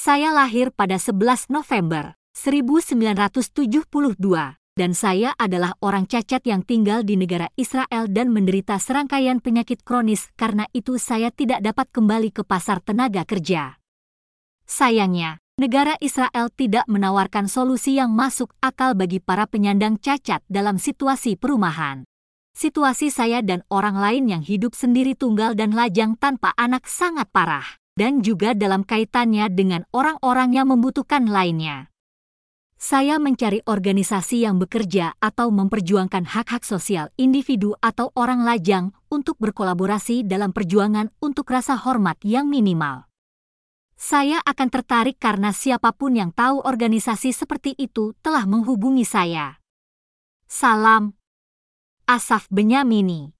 Saya lahir pada 11 November 1972 dan saya adalah orang cacat yang tinggal di negara Israel dan menderita serangkaian penyakit kronis karena itu saya tidak dapat kembali ke pasar tenaga kerja. Sayangnya, negara Israel tidak menawarkan solusi yang masuk akal bagi para penyandang cacat dalam situasi perumahan. Situasi saya dan orang lain yang hidup sendiri tunggal dan lajang tanpa anak sangat parah dan juga dalam kaitannya dengan orang-orang yang membutuhkan lainnya. Saya mencari organisasi yang bekerja atau memperjuangkan hak-hak sosial individu atau orang lajang untuk berkolaborasi dalam perjuangan untuk rasa hormat yang minimal. Saya akan tertarik karena siapa pun yang tahu organisasi seperti itu telah menghubungi saya. Salam, Asaf Benyamini.